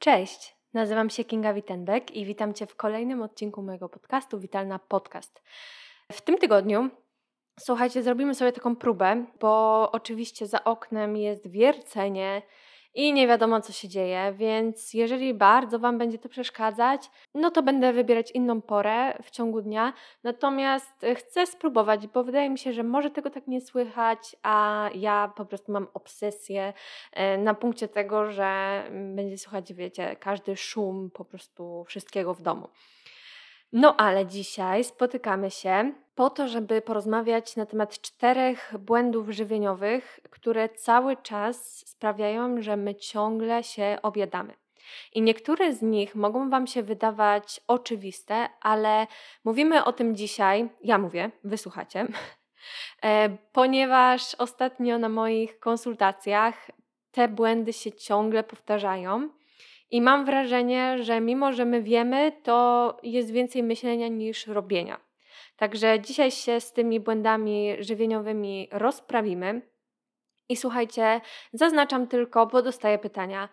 Cześć, nazywam się Kinga Wittenbeck i witam Cię w kolejnym odcinku mojego podcastu Witalna Podcast. W tym tygodniu, słuchajcie, zrobimy sobie taką próbę, bo oczywiście za oknem jest wiercenie i nie wiadomo, co się dzieje, więc jeżeli bardzo Wam będzie to przeszkadzać, no to będę wybierać inną porę w ciągu dnia. Natomiast e, chcę spróbować, bo wydaje mi się, że może tego tak nie słychać, a ja po prostu mam obsesję e, na punkcie tego, że mm, będzie słychać, wiecie, każdy szum po prostu wszystkiego w domu. No ale dzisiaj spotykamy się po to, żeby porozmawiać na temat czterech błędów żywieniowych, które cały czas sprawiają, że my ciągle się objadamy. I niektóre z nich mogą Wam się wydawać oczywiste, ale mówimy o tym dzisiaj, ja mówię, wysłuchacie, e, ponieważ ostatnio na moich konsultacjach te błędy się ciągle powtarzają. I mam wrażenie, że mimo, że my wiemy, to jest więcej myślenia niż robienia. Także dzisiaj się z tymi błędami żywieniowymi rozprawimy. I słuchajcie, zaznaczam tylko, bo dostaję pytania,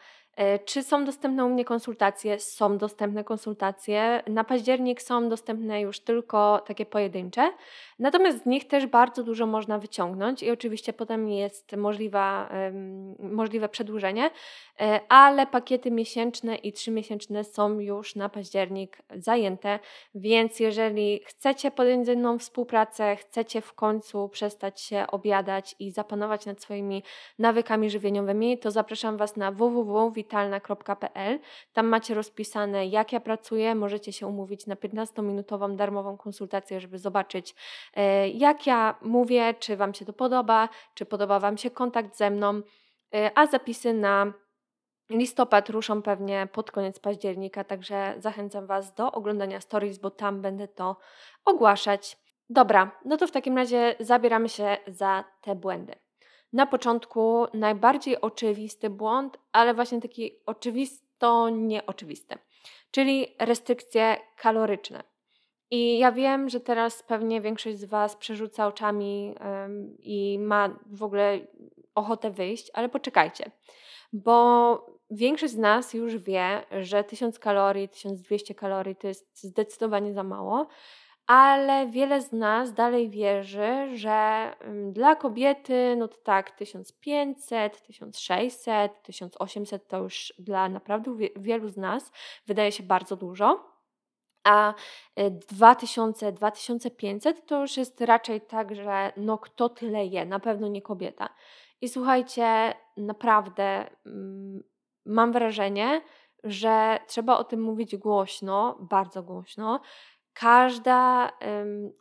czy są dostępne u mnie konsultacje? Są dostępne konsultacje. Na październik są dostępne już tylko takie pojedyncze, natomiast z nich też bardzo dużo można wyciągnąć i oczywiście potem jest możliwa, możliwe przedłużenie, e, ale pakiety miesięczne i trzymiesięczne są już na październik zajęte, więc jeżeli chcecie podjąć ze mną współpracę, chcecie w końcu przestać się obiadać i zapanować nad swoimi nawykami żywieniowymi, to zapraszam Was na www witalna.pl. Tam macie rozpisane, jak ja pracuję. Możecie się umówić na 15-minutową darmową konsultację, żeby zobaczyć, e, jak ja mówię, czy Wam się to podoba, czy podoba Wam się kontakt ze mną. E, a zapisy na listopad ruszą pewnie pod koniec października, także zachęcam Was do oglądania stories, bo tam będę to ogłaszać. Dobra, no to w takim razie zabieramy się za te błędy na początku najbardziej oczywisty błąd, ale właśnie taki oczywisto nieoczywisty, czyli restrykcje kaloryczne. I ja wiem, że teraz pewnie większość z Was przerzuca oczami i ma w ogóle ochotę wyjść, ale poczekajcie, bo większość z nas już wie, że 1000 kalorii, 1200 kalorii to jest zdecydowanie za mało ale wiele z nas dalej wierzy, że dla kobiety, no to tak, 1500, 1600, 1800 to już dla naprawdę wielu z nas wydaje się bardzo dużo. A 2000, y, 2500 to już jest raczej tak, że no kto tyle je, na pewno nie kobieta. I słuchajcie, naprawdę mam wrażenie, że trzeba o tym mówić głośno, bardzo głośno, Każda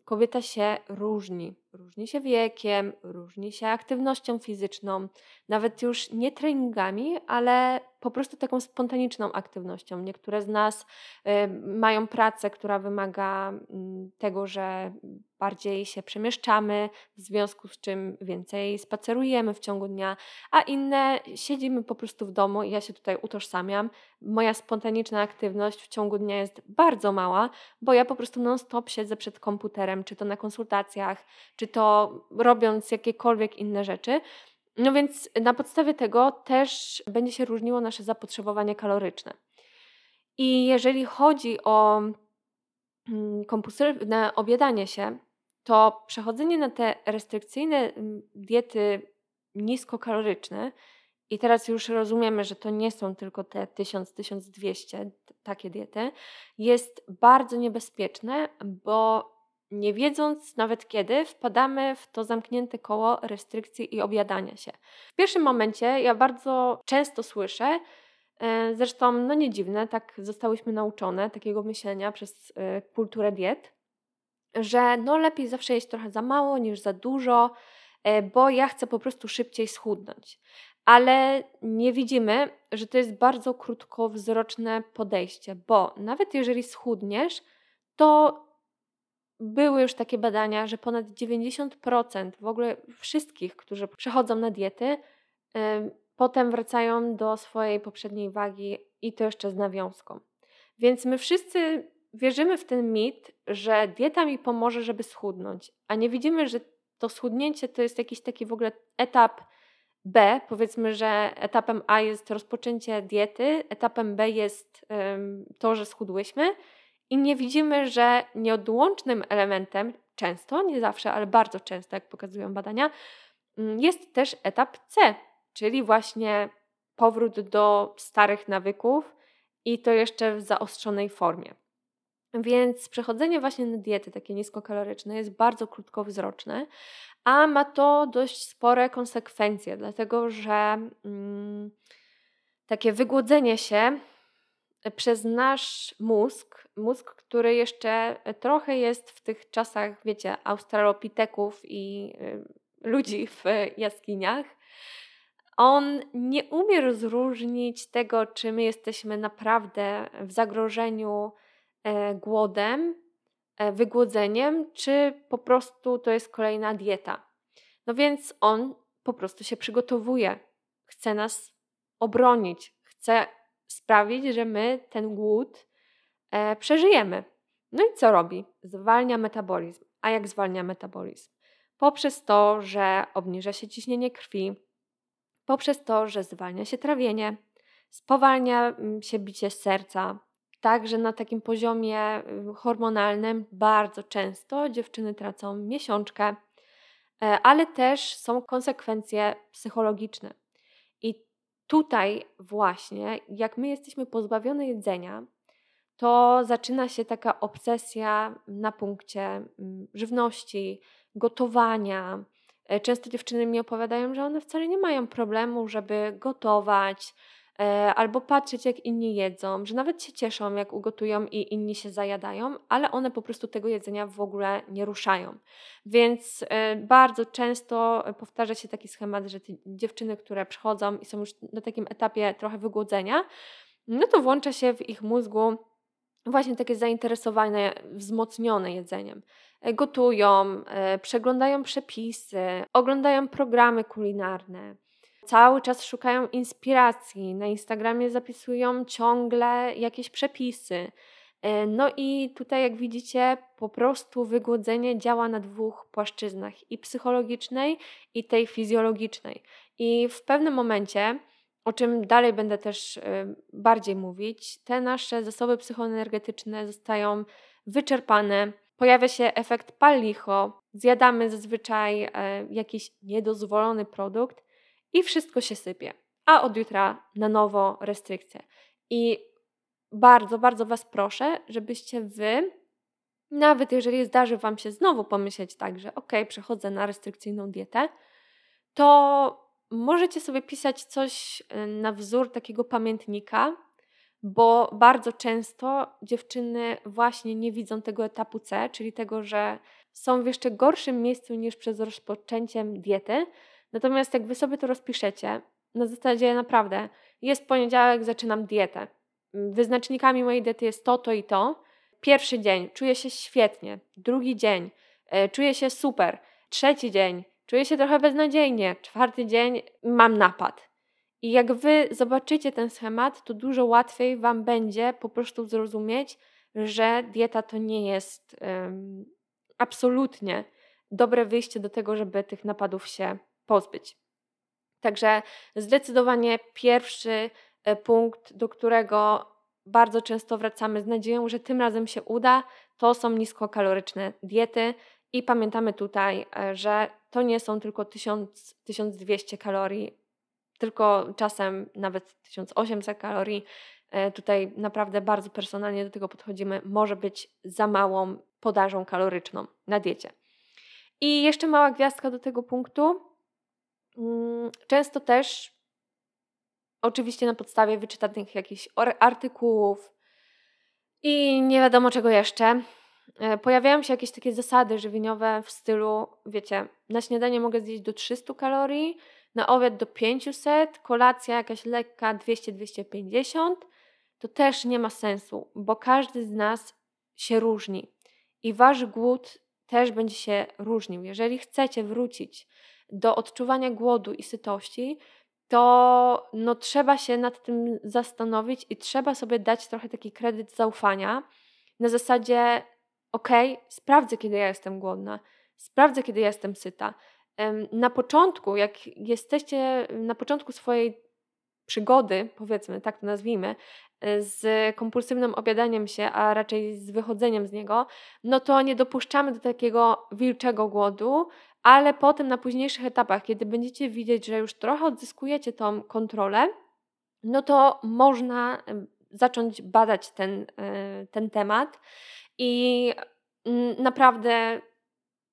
kobieta się różni. Różni się wiekiem, różni się aktywnością fizyczną, nawet już nie treningami, ale po prostu taką spontaniczną aktywnością. Niektóre z nas mają pracę, która wymaga mm, tego, że bardziej się przemieszczamy, w związku z czym więcej spacerujemy w ciągu dnia, a inne siedzimy po prostu w domu i ja się tutaj utożsamiam. Moja spontaniczna aktywność w ciągu dnia jest bardzo mała, bo ja po prostu non-stop siedzę przed komputerem, czy to na konsultacjach, czy to robiąc jakiekolwiek inne rzeczy. No więc na podstawie tego też będzie się różniło nasze zapotrzebowanie kaloryczne. I jeżeli chodzi o mm, kompulsywne obiadanie się, to przechodzenie na te restrykcyjne mm, diety niskokaloryczne i teraz już rozumiemy, że to nie są tylko te 1000-1200 takie diety, jest bardzo niebezpieczne, bo nie wiedząc nawet kiedy, wpadamy w to zamknięte koło restrykcji i objadania się. W pierwszym momencie ja bardzo często słyszę, e, zresztą no nie dziwne, tak zostałyśmy nauczone takiego myślenia przez e, kulturę diet, że no lepiej zawsze jeść trochę za mało niż za dużo, e, bo ja chcę po prostu szybciej schudnąć. Ale nie widzimy, że to jest bardzo krótkowzroczne podejście, bo nawet jeżeli schudniesz, to były już takie badania, że ponad 90% w ogóle wszystkich, którzy przechodzą na diety, potem wracają do swojej poprzedniej wagi i to jeszcze z nawiązką. Więc my wszyscy wierzymy w ten mit, że dieta mi pomoże, żeby schudnąć, a nie widzimy, że to schudnięcie to jest jakiś taki w ogóle etap B. Powiedzmy, że etapem A jest rozpoczęcie diety, etapem B jest to, że schudłyśmy i nie widzimy, że nieodłącznym elementem, często, nie zawsze, ale bardzo często, jak pokazują badania, mm, jest też etap C, czyli właśnie powrót do starych nawyków i to jeszcze w zaostrzonej formie. Więc przechodzenie właśnie na diety takie niskokaloryczne jest bardzo krótkowzroczne, a ma to dość spore konsekwencje, dlatego że mm, takie wygłodzenie się przez nasz mózg, mózg, który jeszcze trochę jest w tych czasach, wiecie, australopiteków i y, ludzi w jaskiniach, on nie umie rozróżnić tego, czy my jesteśmy naprawdę w zagrożeniu e, głodem, e, wygłodzeniem, czy po prostu to jest kolejna dieta. No więc on po prostu się przygotowuje, chce nas obronić, chce sprawić, że my ten głód e, przeżyjemy. No i co robi? Zwalnia metabolizm. A jak zwalnia metabolizm? Poprzez to, że obniża się ciśnienie krwi, poprzez to, że zwalnia się trawienie, spowalnia mm, się bicie serca. Także na takim poziomie mm, hormonalnym bardzo często dziewczyny tracą miesiączkę, e, ale też są konsekwencje psychologiczne. Tutaj właśnie, jak my jesteśmy pozbawione jedzenia, to zaczyna się taka obsesja na punkcie mm, żywności, gotowania. E, często dziewczyny mi opowiadają, że one wcale nie mają problemu, żeby gotować albo patrzeć, jak inni jedzą, że nawet się cieszą, jak ugotują i inni się zajadają, ale one po prostu tego jedzenia w ogóle nie ruszają. Więc e, bardzo często powtarza się taki schemat, że te dziewczyny, które przychodzą i są już na takim etapie trochę wygłodzenia, no to włącza się w ich mózgu właśnie takie zainteresowane, wzmocnione jedzeniem. E, gotują, e, przeglądają przepisy, oglądają programy kulinarne. Cały czas szukają inspiracji. Na Instagramie zapisują ciągle jakieś przepisy. E, no i tutaj, jak widzicie, po prostu wygłodzenie działa na dwóch płaszczyznach i psychologicznej, i tej fizjologicznej. I w pewnym momencie o czym dalej będę też y, bardziej mówić, te nasze zasoby psychoenergetyczne zostają wyczerpane, pojawia się efekt palicho, zjadamy zazwyczaj e, jakiś niedozwolony produkt i wszystko się sypie. A od jutra na nowo restrykcje. I bardzo, bardzo Was proszę, żebyście Wy, nawet jeżeli zdarzy Wam się znowu pomyśleć tak, że ok, przechodzę na restrykcyjną dietę, to możecie sobie pisać coś y, na wzór takiego pamiętnika, bo bardzo często dziewczyny właśnie nie widzą tego etapu C, czyli tego, że są w jeszcze gorszym miejscu niż przed rozpoczęciem diety. Natomiast jak wy sobie to rozpiszecie, na zasadzie naprawdę jest poniedziałek, zaczynam dietę. Wyznacznikami mojej diety jest to, to i to. Pierwszy dzień czuję się świetnie, drugi dzień y, czuję się super, trzeci dzień Czuję się trochę beznadziejnie. Czwarty dzień mam napad. I jak wy zobaczycie ten schemat, to dużo łatwiej wam będzie po prostu zrozumieć, że dieta to nie jest absolutnie dobre wyjście do tego, żeby tych napadów się pozbyć. Także zdecydowanie pierwszy e, punkt, do którego bardzo często wracamy z nadzieją, że tym razem się uda, to są niskokaloryczne diety. I pamiętamy tutaj, e, że to nie są tylko 1000-1200 kalorii tylko czasem nawet 1800 kalorii. E, tutaj naprawdę bardzo personalnie do tego podchodzimy. Może być za małą podażą kaloryczną na diecie. I jeszcze mała gwiazdka do tego punktu. Mm, często też, oczywiście na podstawie wyczytanych jakichś artykułów i nie wiadomo czego jeszcze, e, pojawiają się jakieś takie zasady żywieniowe w stylu, wiecie, na śniadanie mogę zjeść do 300 kalorii, na obiad do 500, kolacja jakaś lekka 200-250, to też nie ma sensu, bo każdy z nas się różni i wasz głód też będzie się różnił. Jeżeli chcecie wrócić do odczuwania głodu i sytości, to no, trzeba się nad tym zastanowić i trzeba sobie dać trochę taki kredyt zaufania na zasadzie, ok, sprawdzę, kiedy ja jestem głodna, sprawdzę, kiedy ja jestem syta. Na początku, jak jesteście na początku swojej przygody, powiedzmy, tak to nazwijmy, z kompulsywnym obiadaniem się, a raczej z wychodzeniem z niego, no to nie dopuszczamy do takiego wilczego głodu, ale potem na późniejszych etapach, kiedy będziecie widzieć, że już trochę odzyskujecie tą kontrolę, no to można zacząć badać ten, e, ten temat i mm, naprawdę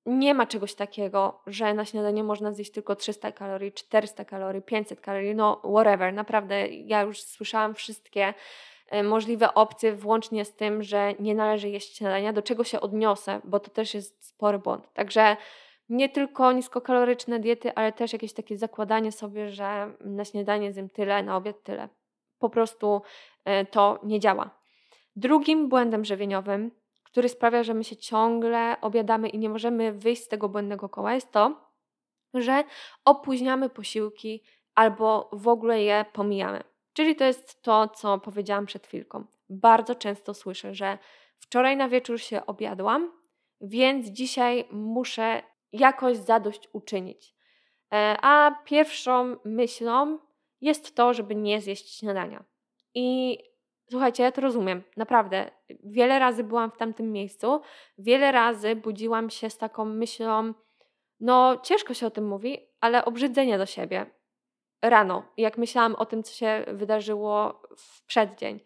nie ma czegoś takiego, że na śniadanie można zjeść tylko 300 kalorii, 400 kalorii, 500 kalorii, no whatever. Naprawdę ja już słyszałam wszystkie e, możliwe opcje, włącznie z tym, że nie należy jeść śniadania, do czego się odniosę, bo to też jest spory błąd. Także nie tylko niskokaloryczne diety, ale też jakieś takie zakładanie sobie, że na śniadanie zjem tyle, na obiad tyle. Po prostu e, to nie działa. Drugim błędem żywieniowym który sprawia, że my się ciągle obiadamy i nie możemy wyjść z tego błędnego koła, jest to, że opóźniamy posiłki albo w ogóle je pomijamy. Czyli to jest to, co powiedziałam przed chwilką. Bardzo często słyszę, że wczoraj na wieczór się obiadłam, więc dzisiaj muszę jakoś zadość uczynić. E, a pierwszą myślą jest to, żeby nie zjeść śniadania. I Słuchajcie, ja to rozumiem, naprawdę. Wiele razy byłam w tamtym miejscu, wiele razy budziłam się z taką myślą, no ciężko się o tym mówi, ale obrzydzenie do siebie. Rano, jak myślałam o tym, co się wydarzyło w przeddzień.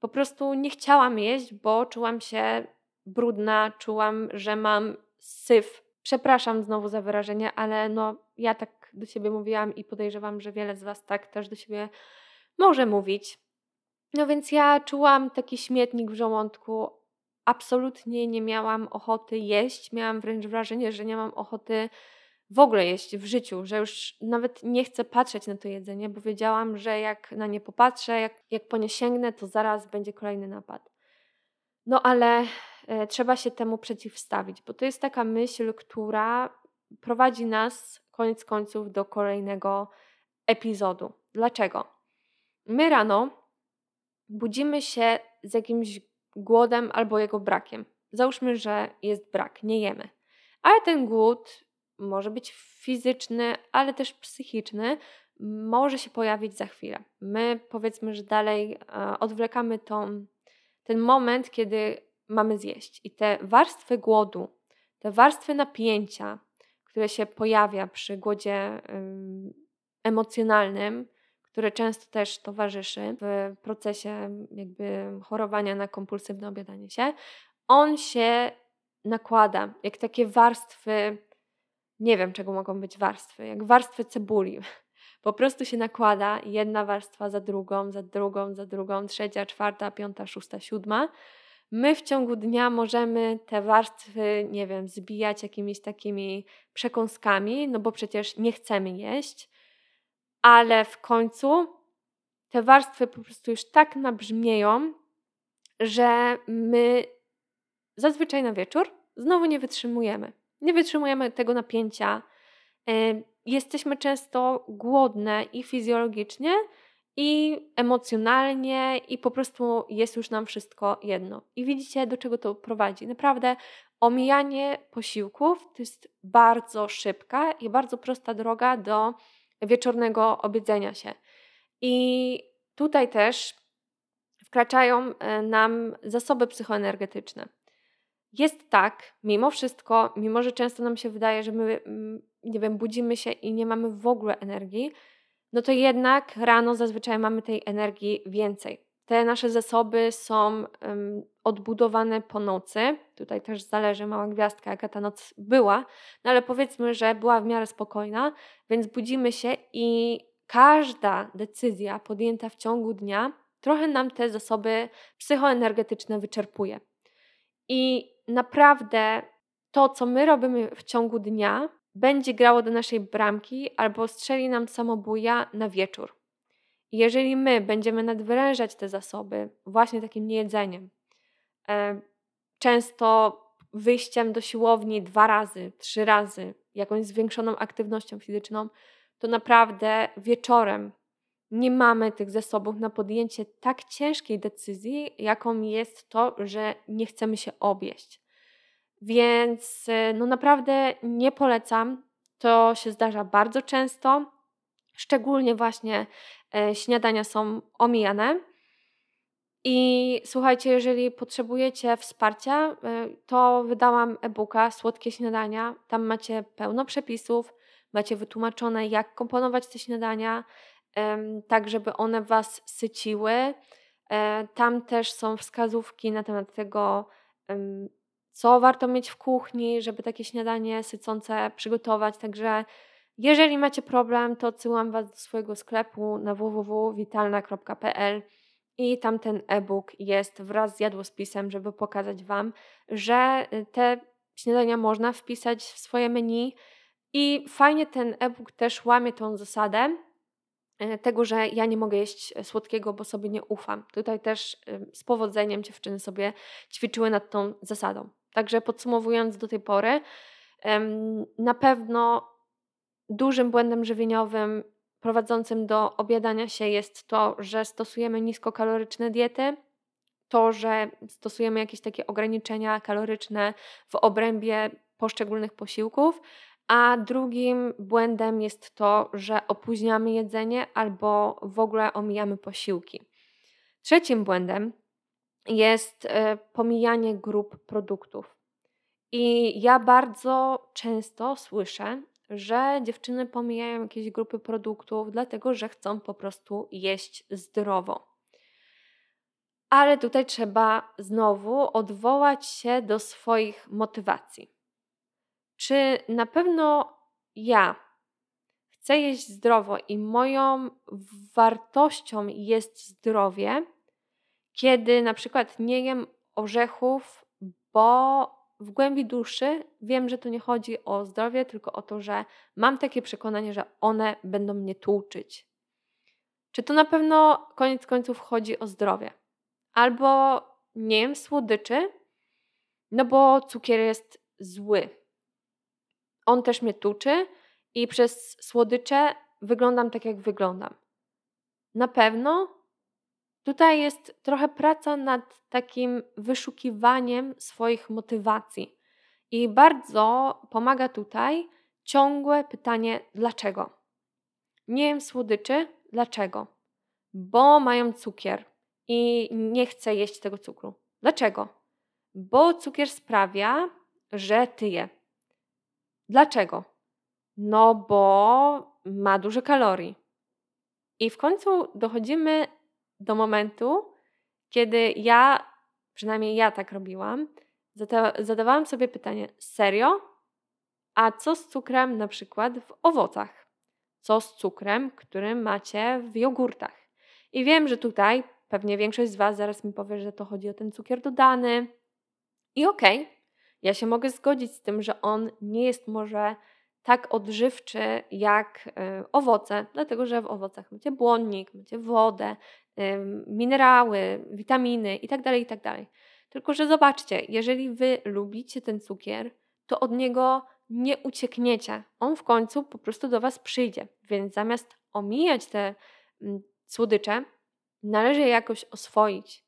Po prostu nie chciałam jeść, bo czułam się brudna, czułam, że mam syf. Przepraszam znowu za wyrażenie, ale no ja tak do siebie mówiłam i podejrzewam, że wiele z Was tak też do siebie może mówić. No więc ja czułam taki śmietnik w żołądku. Absolutnie nie miałam ochoty jeść. Miałam wręcz wrażenie, że nie mam ochoty w ogóle jeść w życiu, że już nawet nie chcę patrzeć na to jedzenie, bo wiedziałam, że jak na nie popatrzę, jak, jak po nie sięgnę, to zaraz będzie kolejny napad. No ale e, trzeba się temu przeciwstawić, bo to jest taka myśl, która prowadzi nas koniec końców do kolejnego epizodu. Dlaczego? My rano budzimy się z jakimś głodem albo jego brakiem. Załóżmy, że jest brak, nie jemy. Ale ten głód może być fizyczny, ale też psychiczny, może się pojawić za chwilę. My powiedzmy, że dalej e, odwlekamy tą, ten moment, kiedy mamy zjeść. I te warstwy głodu, te warstwy napięcia, które się pojawia przy głodzie emocjonalnym, które często też towarzyszy w procesie jakby chorowania na kompulsywne obiadanie się, on się nakłada jak takie warstwy, nie wiem czego mogą być warstwy, jak warstwy cebuli. Po prostu się nakłada jedna warstwa za drugą, za drugą, za drugą, trzecia, czwarta, piąta, szósta, siódma. My w ciągu dnia możemy te warstwy, nie wiem, zbijać jakimiś takimi przekąskami, no bo przecież nie chcemy jeść ale w końcu te warstwy po prostu już tak nabrzmieją, że my zazwyczaj na wieczór znowu nie wytrzymujemy. Nie wytrzymujemy tego napięcia. Jesteśmy często głodne i fizjologicznie, i emocjonalnie, i po prostu jest już nam wszystko jedno. I widzicie, do czego to prowadzi. Naprawdę omijanie posiłków to jest bardzo szybka i bardzo prosta droga do wieczornego obiedzenia się. I tutaj też wkraczają e, nam zasoby psychoenergetyczne. Jest tak, mimo wszystko, mimo że często nam się wydaje, że my, mm, nie wiem, budzimy się i nie mamy w ogóle energii, no to jednak rano zazwyczaj mamy tej energii więcej. Te nasze zasoby są um, odbudowane po nocy. Tutaj też zależy mała gwiazdka, jaka ta noc była, no ale powiedzmy, że była w miarę spokojna, więc budzimy się i każda decyzja podjęta w ciągu dnia trochę nam te zasoby psychoenergetyczne wyczerpuje. I naprawdę to, co my robimy w ciągu dnia, będzie grało do naszej bramki albo strzeli nam samobuja na wieczór. Jeżeli my będziemy nadwyrężać te zasoby właśnie takim niejedzeniem, e, często wyjściem do siłowni dwa razy, trzy razy, jakąś zwiększoną aktywnością fizyczną, to naprawdę wieczorem nie mamy tych zasobów na podjęcie tak ciężkiej decyzji, jaką jest to, że nie chcemy się obieść. Więc e, no naprawdę nie polecam. To się zdarza bardzo często. Szczególnie właśnie śniadania są omijane. I słuchajcie, jeżeli potrzebujecie wsparcia, e, to wydałam e-booka Słodkie Śniadania. Tam macie pełno przepisów, macie wytłumaczone, jak komponować te śniadania, tak żeby one Was syciły. E, tam też są wskazówki na temat tego, co warto mieć w kuchni, żeby takie śniadanie sycące przygotować. Także jeżeli macie problem, to odsyłam Was do swojego sklepu na www.witalna.pl i tam ten e-book jest wraz z jadłospisem, żeby pokazać Wam, że y, te śniadania można wpisać w swoje menu i fajnie ten e-book też łamie tą zasadę y, tego, że ja nie mogę jeść słodkiego, bo sobie nie ufam. Tutaj też y, z powodzeniem dziewczyny sobie ćwiczyły nad tą zasadą. Także podsumowując do tej pory, na pewno dużym błędem żywieniowym prowadzącym do obiadania się jest to, że stosujemy niskokaloryczne diety, to, że stosujemy jakieś takie ograniczenia kaloryczne w obrębie poszczególnych posiłków, a drugim błędem jest to, że opóźniamy jedzenie albo w ogóle omijamy posiłki. Trzecim błędem jest e, pomijanie grup produktów. I ja bardzo często słyszę, że dziewczyny pomijają jakieś grupy produktów, dlatego że chcą po prostu jeść zdrowo. Ale tutaj trzeba znowu odwołać się do swoich motywacji. Czy na pewno ja chcę jeść zdrowo i moją wartością jest zdrowie, kiedy na przykład nie jem orzechów, bo w głębi duszy wiem, że to nie chodzi o zdrowie, tylko o to, że mam takie przekonanie, że one będą mnie tłuczyć. Czy to na pewno koniec końców chodzi o zdrowie? Albo nie jem słodyczy, no bo cukier jest zły. On też mnie tuczy i przez słodycze wyglądam tak, jak wyglądam. Na pewno Tutaj jest trochę praca nad takim wyszukiwaniem swoich motywacji. I bardzo pomaga tutaj ciągłe pytanie dlaczego. Nie jem słodyczy, dlaczego? Bo mają cukier i nie chcę jeść tego cukru. Dlaczego? Bo cukier sprawia, że tyję. Dlaczego? No bo ma dużo kalorii. I w końcu dochodzimy do momentu, kiedy ja, przynajmniej ja tak robiłam, zadawałam sobie pytanie: serio? A co z cukrem na przykład w owocach? Co z cukrem, który macie w jogurtach? I wiem, że tutaj pewnie większość z Was zaraz mi powie, że to chodzi o ten cukier dodany. I okej, okay, ja się mogę zgodzić z tym, że on nie jest może tak odżywczy jak e, owoce, dlatego że w owocach macie błonnik, macie wodę, minerały, witaminy itd., tak itd. Tak Tylko, że zobaczcie, jeżeli wy lubicie ten cukier, to od niego nie uciekniecie. On w końcu po prostu do was przyjdzie. Więc zamiast omijać te mm, słodycze, należy je jakoś oswoić.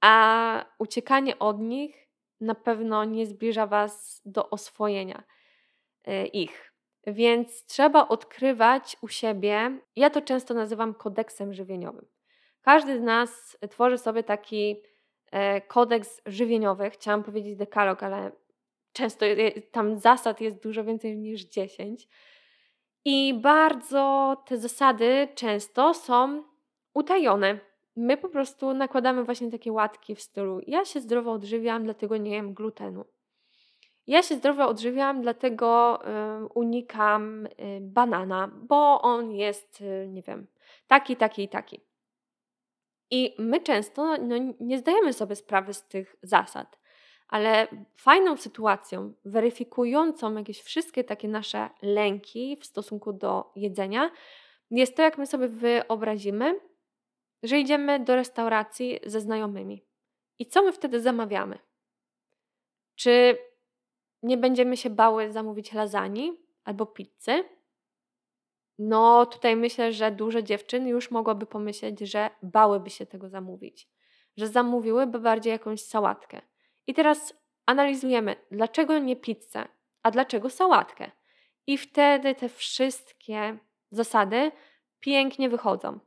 A uciekanie od nich na pewno nie zbliża was do oswojenia ich. Więc trzeba odkrywać u siebie, ja to często nazywam kodeksem żywieniowym. Każdy z nas tworzy sobie taki e, kodeks żywieniowy. Chciałam powiedzieć dekalog, ale często tam zasad jest dużo więcej niż 10. I bardzo te zasady często są utajone. My po prostu nakładamy właśnie takie łatki w stylu: Ja się zdrowo odżywiam, dlatego nie jem glutenu. Ja się zdrowo odżywiam, dlatego unikam y, banana, bo on jest, y, nie wiem, taki, taki i taki. I my często no, nie zdajemy sobie sprawy z tych zasad, ale fajną sytuacją, weryfikującą jakieś wszystkie takie nasze lęki w stosunku do jedzenia, jest to, jak my sobie wyobrazimy, że idziemy do restauracji ze znajomymi. I co my wtedy zamawiamy? Czy nie będziemy się bały zamówić lasagne albo pizzy? No, tutaj myślę, że dużo dziewczyn już mogłoby pomyśleć, że bałyby się tego zamówić, że zamówiłyby bardziej jakąś sałatkę. I teraz analizujemy, dlaczego nie pizzę, a dlaczego sałatkę. I wtedy te wszystkie zasady pięknie wychodzą.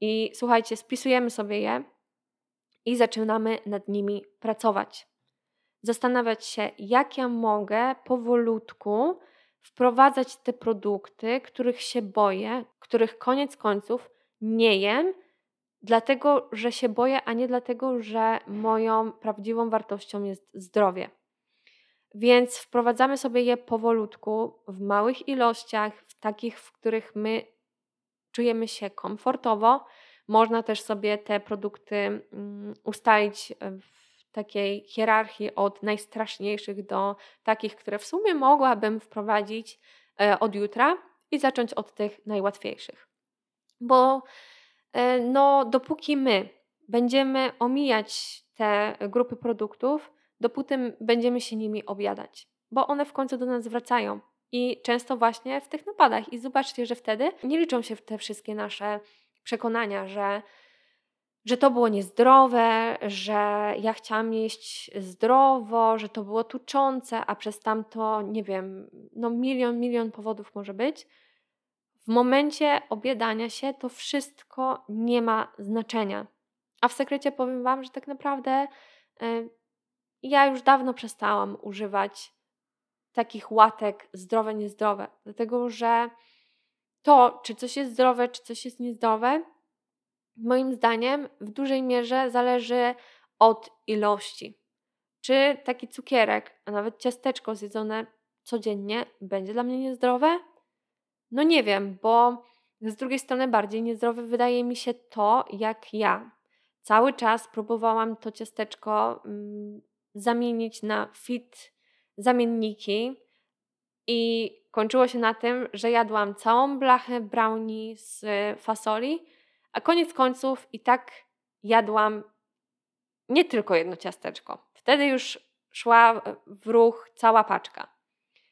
I słuchajcie, spisujemy sobie je i zaczynamy nad nimi pracować. Zastanawiać się, jak ja mogę powolutku wprowadzać te produkty, których się boję, których koniec końców nie jem, dlatego że się boję, a nie dlatego, że moją prawdziwą wartością jest zdrowie. Więc wprowadzamy sobie je powolutku, w małych ilościach, w takich, w których my czujemy się komfortowo. Można też sobie te produkty mm, ustalić w takiej hierarchii od najstraszniejszych do takich, które w sumie mogłabym wprowadzić e, od jutra i zacząć od tych najłatwiejszych. Bo e, no, dopóki my będziemy omijać te grupy produktów, dopóty będziemy się nimi objadać, bo one w końcu do nas wracają. I często właśnie w tych napadach. I zobaczcie, że wtedy nie liczą się te wszystkie nasze przekonania, że, że to było niezdrowe, że ja chciałam jeść zdrowo, że to było tuczące, a przez tamto, nie wiem, no milion, milion powodów może być. W momencie obiadania się to wszystko nie ma znaczenia. A w sekrecie powiem Wam, że tak naprawdę y, ja już dawno przestałam używać takich łatek zdrowe, niezdrowe. Dlatego, że to, czy coś jest zdrowe, czy coś jest niezdrowe, moim zdaniem w dużej mierze zależy od ilości. Czy taki cukierek, a nawet ciasteczko zjedzone codziennie będzie dla mnie niezdrowe? No nie wiem, bo z drugiej strony bardziej niezdrowe wydaje mi się to, jak ja cały czas próbowałam to ciasteczko mm, zamienić na fit zamienniki i kończyło się na tym, że jadłam całą blachę brownie z fasoli, a koniec końców i tak jadłam nie tylko jedno ciasteczko. Wtedy już szła w ruch cała paczka.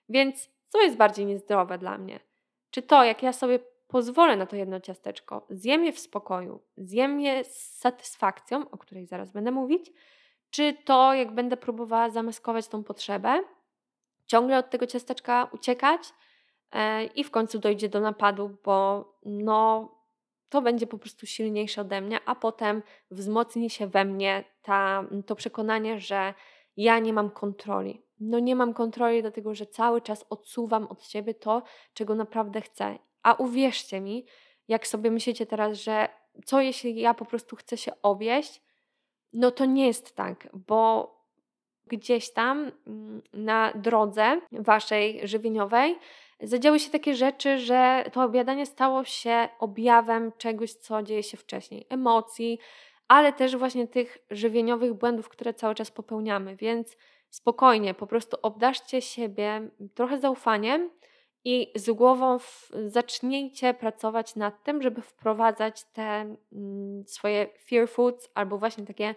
Więc co jest bardziej niezdrowe dla mnie? Czy to, jak ja sobie pozwolę na to jedno ciasteczko, zjem je w spokoju, zjem je z satysfakcją, o której zaraz będę mówić, czy to, jak będę próbowała zamaskować tą potrzebę, ciągle od tego ciasteczka uciekać e, i w końcu dojdzie do napadu, bo no, to będzie po prostu silniejsze ode mnie, a potem wzmocni się we mnie ta, to przekonanie, że ja nie mam kontroli. No nie mam kontroli, dlatego że cały czas odsuwam od siebie to, czego naprawdę chcę. A uwierzcie mi, jak sobie myślicie teraz, że co jeśli ja po prostu chcę się obieść, no to nie jest tak, bo gdzieś tam mm, na drodze waszej żywieniowej zadziały się takie rzeczy, że to obiadanie stało się objawem czegoś, co dzieje się wcześniej, emocji, ale też właśnie tych żywieniowych błędów, które cały czas popełniamy. Więc spokojnie, po prostu obdarzcie siebie trochę zaufaniem i z głową w, zacznijcie pracować nad tym, żeby wprowadzać te mm, swoje fear foods albo właśnie takie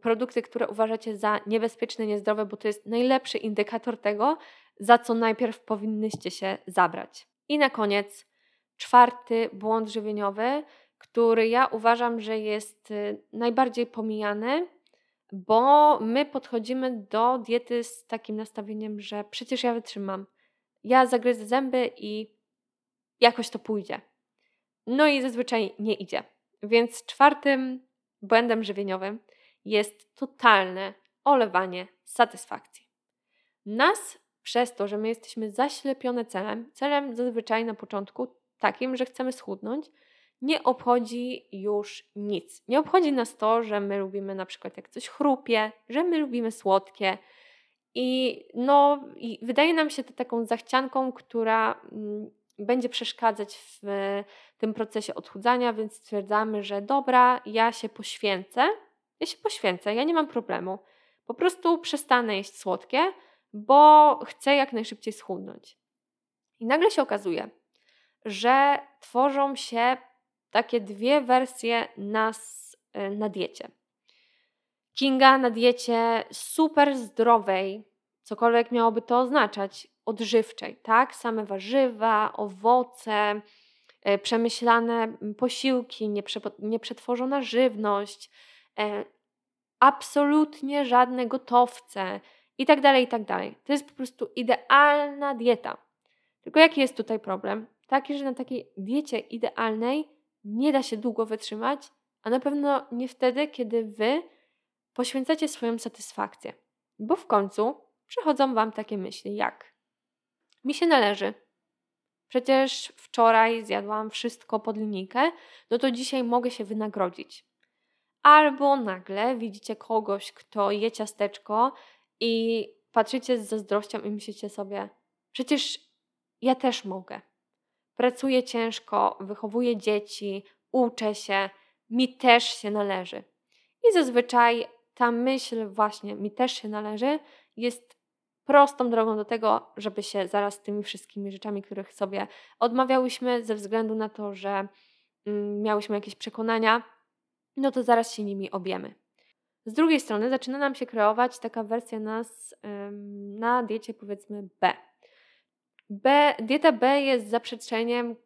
produkty, które uważacie za niebezpieczne, niezdrowe, bo to jest najlepszy indykator tego, za co najpierw powinnyście się zabrać. I na koniec czwarty błąd żywieniowy, który ja uważam, że jest y, najbardziej pomijany, bo my podchodzimy do diety z takim nastawieniem, że przecież ja wytrzymam ja zagryzę zęby i jakoś to pójdzie. No i zazwyczaj nie idzie. Więc czwartym błędem żywieniowym jest totalne olewanie satysfakcji. Nas przez to, że my jesteśmy zaślepione celem, celem zazwyczaj na początku takim, że chcemy schudnąć, nie obchodzi już nic. Nie obchodzi nas to, że my lubimy na przykład jak coś chrupie, że my lubimy słodkie. I no, i wydaje nam się to taką zachcianką, która mm, będzie przeszkadzać w tym procesie odchudzania, więc stwierdzamy, że dobra, ja się poświęcę, ja się poświęcę, ja nie mam problemu. Po prostu przestanę jeść słodkie, bo chcę jak najszybciej schudnąć. I nagle się okazuje, że tworzą się takie dwie wersje nas y, na diecie. Kinga na diecie super zdrowej, cokolwiek miałoby to oznaczać, odżywczej, tak? Same warzywa, owoce, y, przemyślane posiłki, nieprzetworzona żywność, absolutnie żadne gotowce i tak dalej, i tak dalej. To jest po prostu idealna dieta. Tylko jaki jest tutaj problem? Taki, że na takiej diecie idealnej nie da się długo wytrzymać, a na pewno nie wtedy, kiedy wy poświęcacie swoją satysfakcję. Bo w końcu przychodzą wam takie myśli jak mi się należy. Przecież wczoraj zjadłam wszystko pod linijkę, no to dzisiaj mogę się wynagrodzić. Albo nagle widzicie kogoś, kto je ciasteczko i patrzycie z zazdrością i myślicie sobie, przecież ja też mogę. Pracuję ciężko, wychowuję dzieci, uczę się, mi też się należy. I zazwyczaj ta myśl właśnie mi też się należy jest prostą drogą do tego, żeby się zaraz tymi wszystkimi rzeczami, których sobie odmawiałyśmy ze względu na to, że mm, miałyśmy jakieś przekonania, no to zaraz się nimi objemy. Z drugiej strony zaczyna nam się kreować taka wersja nas na diecie powiedzmy B. B. Dieta B jest zaprzeczeniem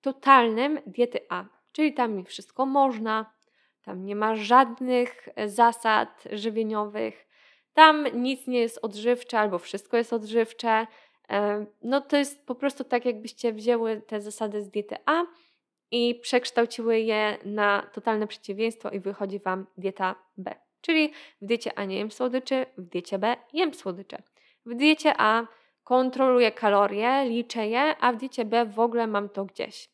totalnym diety A, czyli tam mi wszystko można, tam nie ma żadnych e, zasad żywieniowych, tam nic nie jest odżywcze albo wszystko jest odżywcze. E, no to jest po prostu tak, jakbyście wzięły te zasady z diety A i przekształciły je na totalne przeciwieństwo i wychodzi Wam dieta B. Czyli w diecie A nie jem słodyczy, w diecie B jem słodycze. W diecie A kontroluję kalorie, liczę je, a w diecie B w ogóle mam to gdzieś.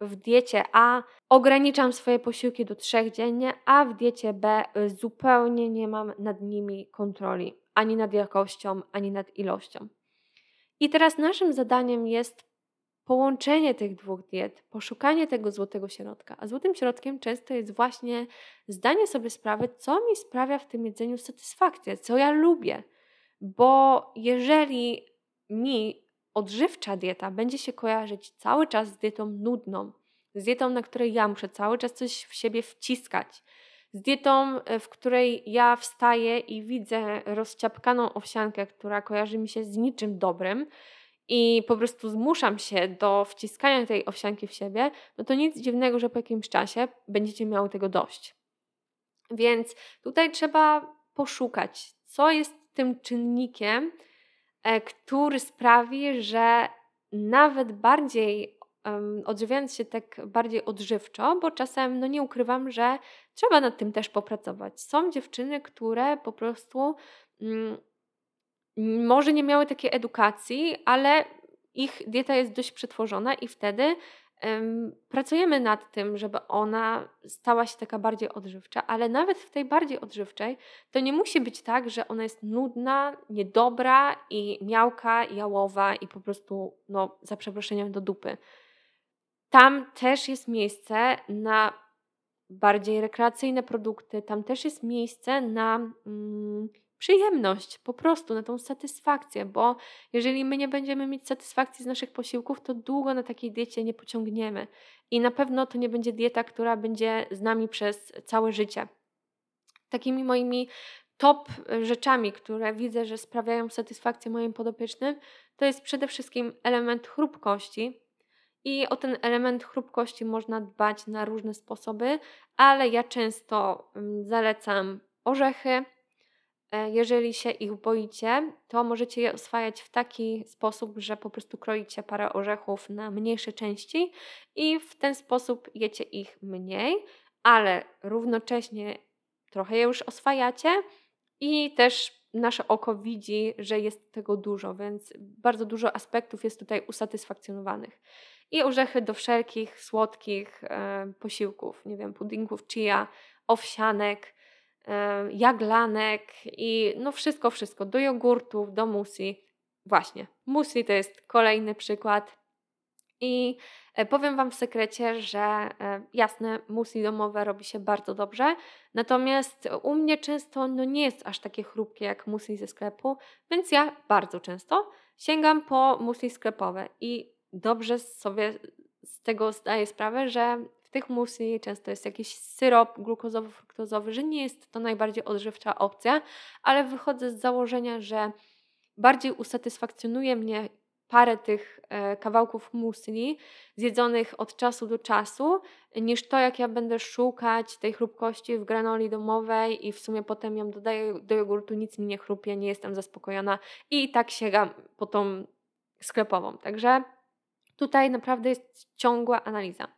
W diecie A ograniczam swoje posiłki do trzech dziennie, a w diecie B zupełnie nie mam nad nimi kontroli, ani nad jakością, ani nad ilością. I teraz naszym zadaniem jest połączenie tych dwóch diet, poszukanie tego złotego środka. A złotym środkiem często jest właśnie zdanie sobie sprawy, co mi sprawia w tym jedzeniu satysfakcję, co ja lubię. Bo jeżeli mi odżywcza dieta będzie się kojarzyć cały czas z dietą nudną, z dietą, na której ja muszę cały czas coś w siebie wciskać, z dietą, e, w której ja wstaję i widzę rozciapkaną owsiankę, która kojarzy mi się z niczym dobrym, i po prostu zmuszam się do wciskania tej owsianki w siebie, no to nic dziwnego, że po jakimś czasie będziecie miały tego dość. Więc tutaj trzeba poszukać, co jest tym czynnikiem, e, który sprawi, że nawet bardziej odżywiając się tak bardziej odżywczo, bo czasem, no nie ukrywam, że trzeba nad tym też popracować. Są dziewczyny, które po prostu mm, może nie miały takiej edukacji, ale ich dieta jest dość przetworzona i wtedy um, pracujemy nad tym, żeby ona stała się taka bardziej odżywcza, ale nawet w tej bardziej odżywczej to nie musi być tak, że ona jest nudna, niedobra i miałka, jałowa i po prostu, no, za przeproszeniem do dupy. Tam też jest miejsce na bardziej rekreacyjne produkty, tam też jest miejsce na mm, przyjemność, po prostu na tą satysfakcję, bo jeżeli my nie będziemy mieć satysfakcji z naszych posiłków, to długo na takiej diecie nie pociągniemy. I na pewno to nie będzie dieta, która będzie z nami przez całe życie. Takimi moimi top rzeczami, które widzę, że sprawiają satysfakcję moim podopiecznym, to jest przede wszystkim element chrupkości. I o ten element chrupkości można dbać na różne sposoby, ale ja często mm, zalecam orzechy, E, jeżeli się ich boicie, to możecie je oswajać w taki sposób, że po prostu kroicie parę orzechów na mniejsze części i w ten sposób jecie ich mniej, ale równocześnie trochę je już oswajacie i też nasze oko widzi, że jest tego dużo, więc bardzo dużo aspektów jest tutaj usatysfakcjonowanych. I orzechy do wszelkich słodkich e, posiłków, nie wiem, puddingów chia, owsianek, e, jaglanek i no wszystko, wszystko, do jogurtów, do musi. Właśnie, musi to jest kolejny przykład. I e, powiem Wam w sekrecie, że e, jasne, musi domowe robi się bardzo dobrze, natomiast u mnie często no nie jest aż takie chrupkie jak musi ze sklepu, więc ja bardzo często sięgam po musi sklepowe i dobrze sobie z tego zdaję sprawę, że w tych musi często jest jakiś syrop glukozowo-fruktozowy, że nie jest to najbardziej odżywcza opcja, ale wychodzę z założenia, że bardziej usatysfakcjonuje mnie parę tych e, kawałków musli zjedzonych od czasu do czasu, niż to, jak ja będę szukać tej chrupkości w granoli domowej i w sumie potem ją dodaję do jogurtu, nic mi nie chrupie, nie jestem zaspokojona i tak sięgam po tą sklepową. Także tutaj naprawdę jest ciągła analiza.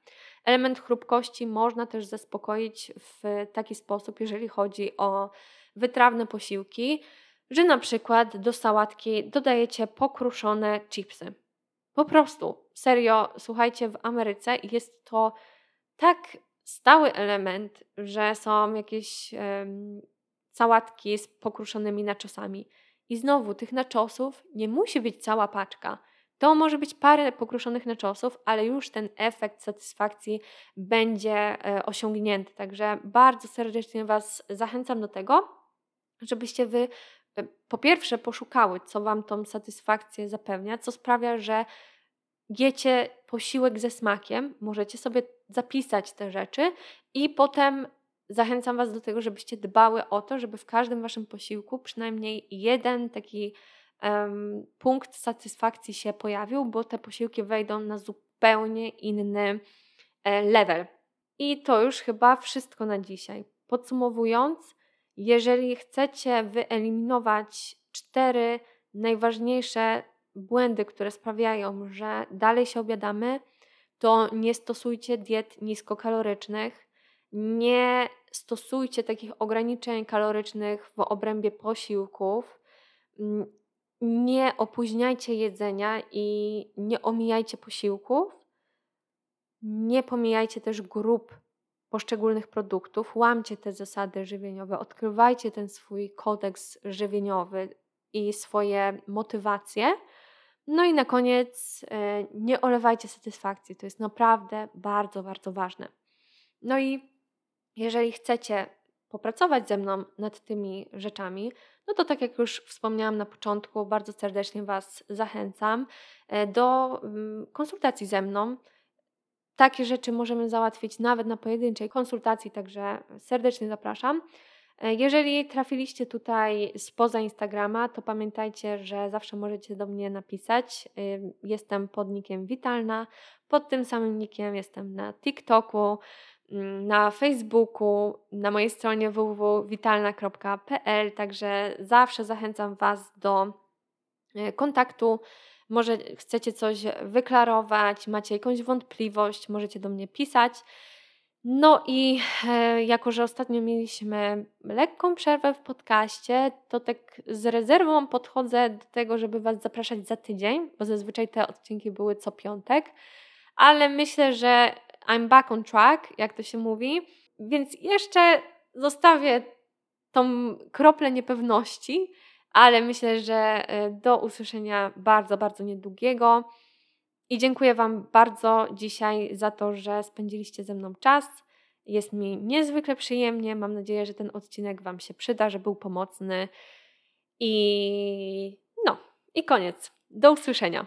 Element chrupkości można też zaspokoić w taki sposób, jeżeli chodzi o wytrawne posiłki że na przykład do sałatki dodajecie pokruszone chipsy. Po prostu, serio, słuchajcie, w Ameryce jest to tak stały element, że są jakieś um, sałatki z pokruszonymi naczosami. I znowu, tych naczosów nie musi być cała paczka. To może być parę pokruszonych naczosów, ale już ten efekt satysfakcji będzie e, osiągnięty. Także bardzo serdecznie Was zachęcam do tego, żebyście Wy E, po pierwsze poszukały, co Wam tą satysfakcję zapewnia, co sprawia, że jecie posiłek ze smakiem, możecie sobie zapisać te rzeczy i potem zachęcam Was do tego, żebyście dbały o to, żeby w każdym Waszym posiłku przynajmniej jeden taki um, punkt satysfakcji się pojawił, bo te posiłki wejdą na zupełnie inny e, level. I to już chyba wszystko na dzisiaj. Podsumowując, jeżeli chcecie wyeliminować cztery najważniejsze błędy, które sprawiają, że dalej się obiadamy, to nie stosujcie diet niskokalorycznych, nie stosujcie takich ograniczeń kalorycznych w obrębie posiłków, nie opóźniajcie jedzenia i nie omijajcie posiłków, nie pomijajcie też grup poszczególnych produktów, łamcie te zasady żywieniowe, odkrywajcie ten swój kodeks żywieniowy i swoje motywacje. No i na koniec e, nie olewajcie satysfakcji. To jest naprawdę bardzo, bardzo ważne. No i jeżeli chcecie popracować ze mną nad tymi rzeczami, no to tak jak już wspomniałam na początku, bardzo serdecznie Was zachęcam e, do mm, konsultacji ze mną. Takie rzeczy możemy załatwić nawet na pojedynczej konsultacji, także serdecznie zapraszam. E, jeżeli trafiliście tutaj spoza Instagrama, to pamiętajcie, że zawsze możecie do mnie napisać. E, jestem pod nickiem Witalna, pod tym samym nickiem jestem na TikToku, na Facebooku, na mojej stronie www.witalna.pl, także zawsze zachęcam Was do e, kontaktu może chcecie coś wyklarować, macie jakąś wątpliwość, możecie do mnie pisać. No i e, jako, że ostatnio mieliśmy lekką przerwę w podcaście, to tak z rezerwą podchodzę do tego, żeby Was zapraszać za tydzień, bo zazwyczaj te odcinki były co piątek, ale myślę, że I'm back on track, jak to się mówi, więc jeszcze zostawię tą kroplę niepewności, ale myślę, że e, do usłyszenia bardzo, bardzo niedługiego. I dziękuję Wam bardzo dzisiaj za to, że spędziliście ze mną czas. Jest mi niezwykle przyjemnie. Mam nadzieję, że ten odcinek Wam się przyda, że był pomocny. I no, i koniec. Do usłyszenia.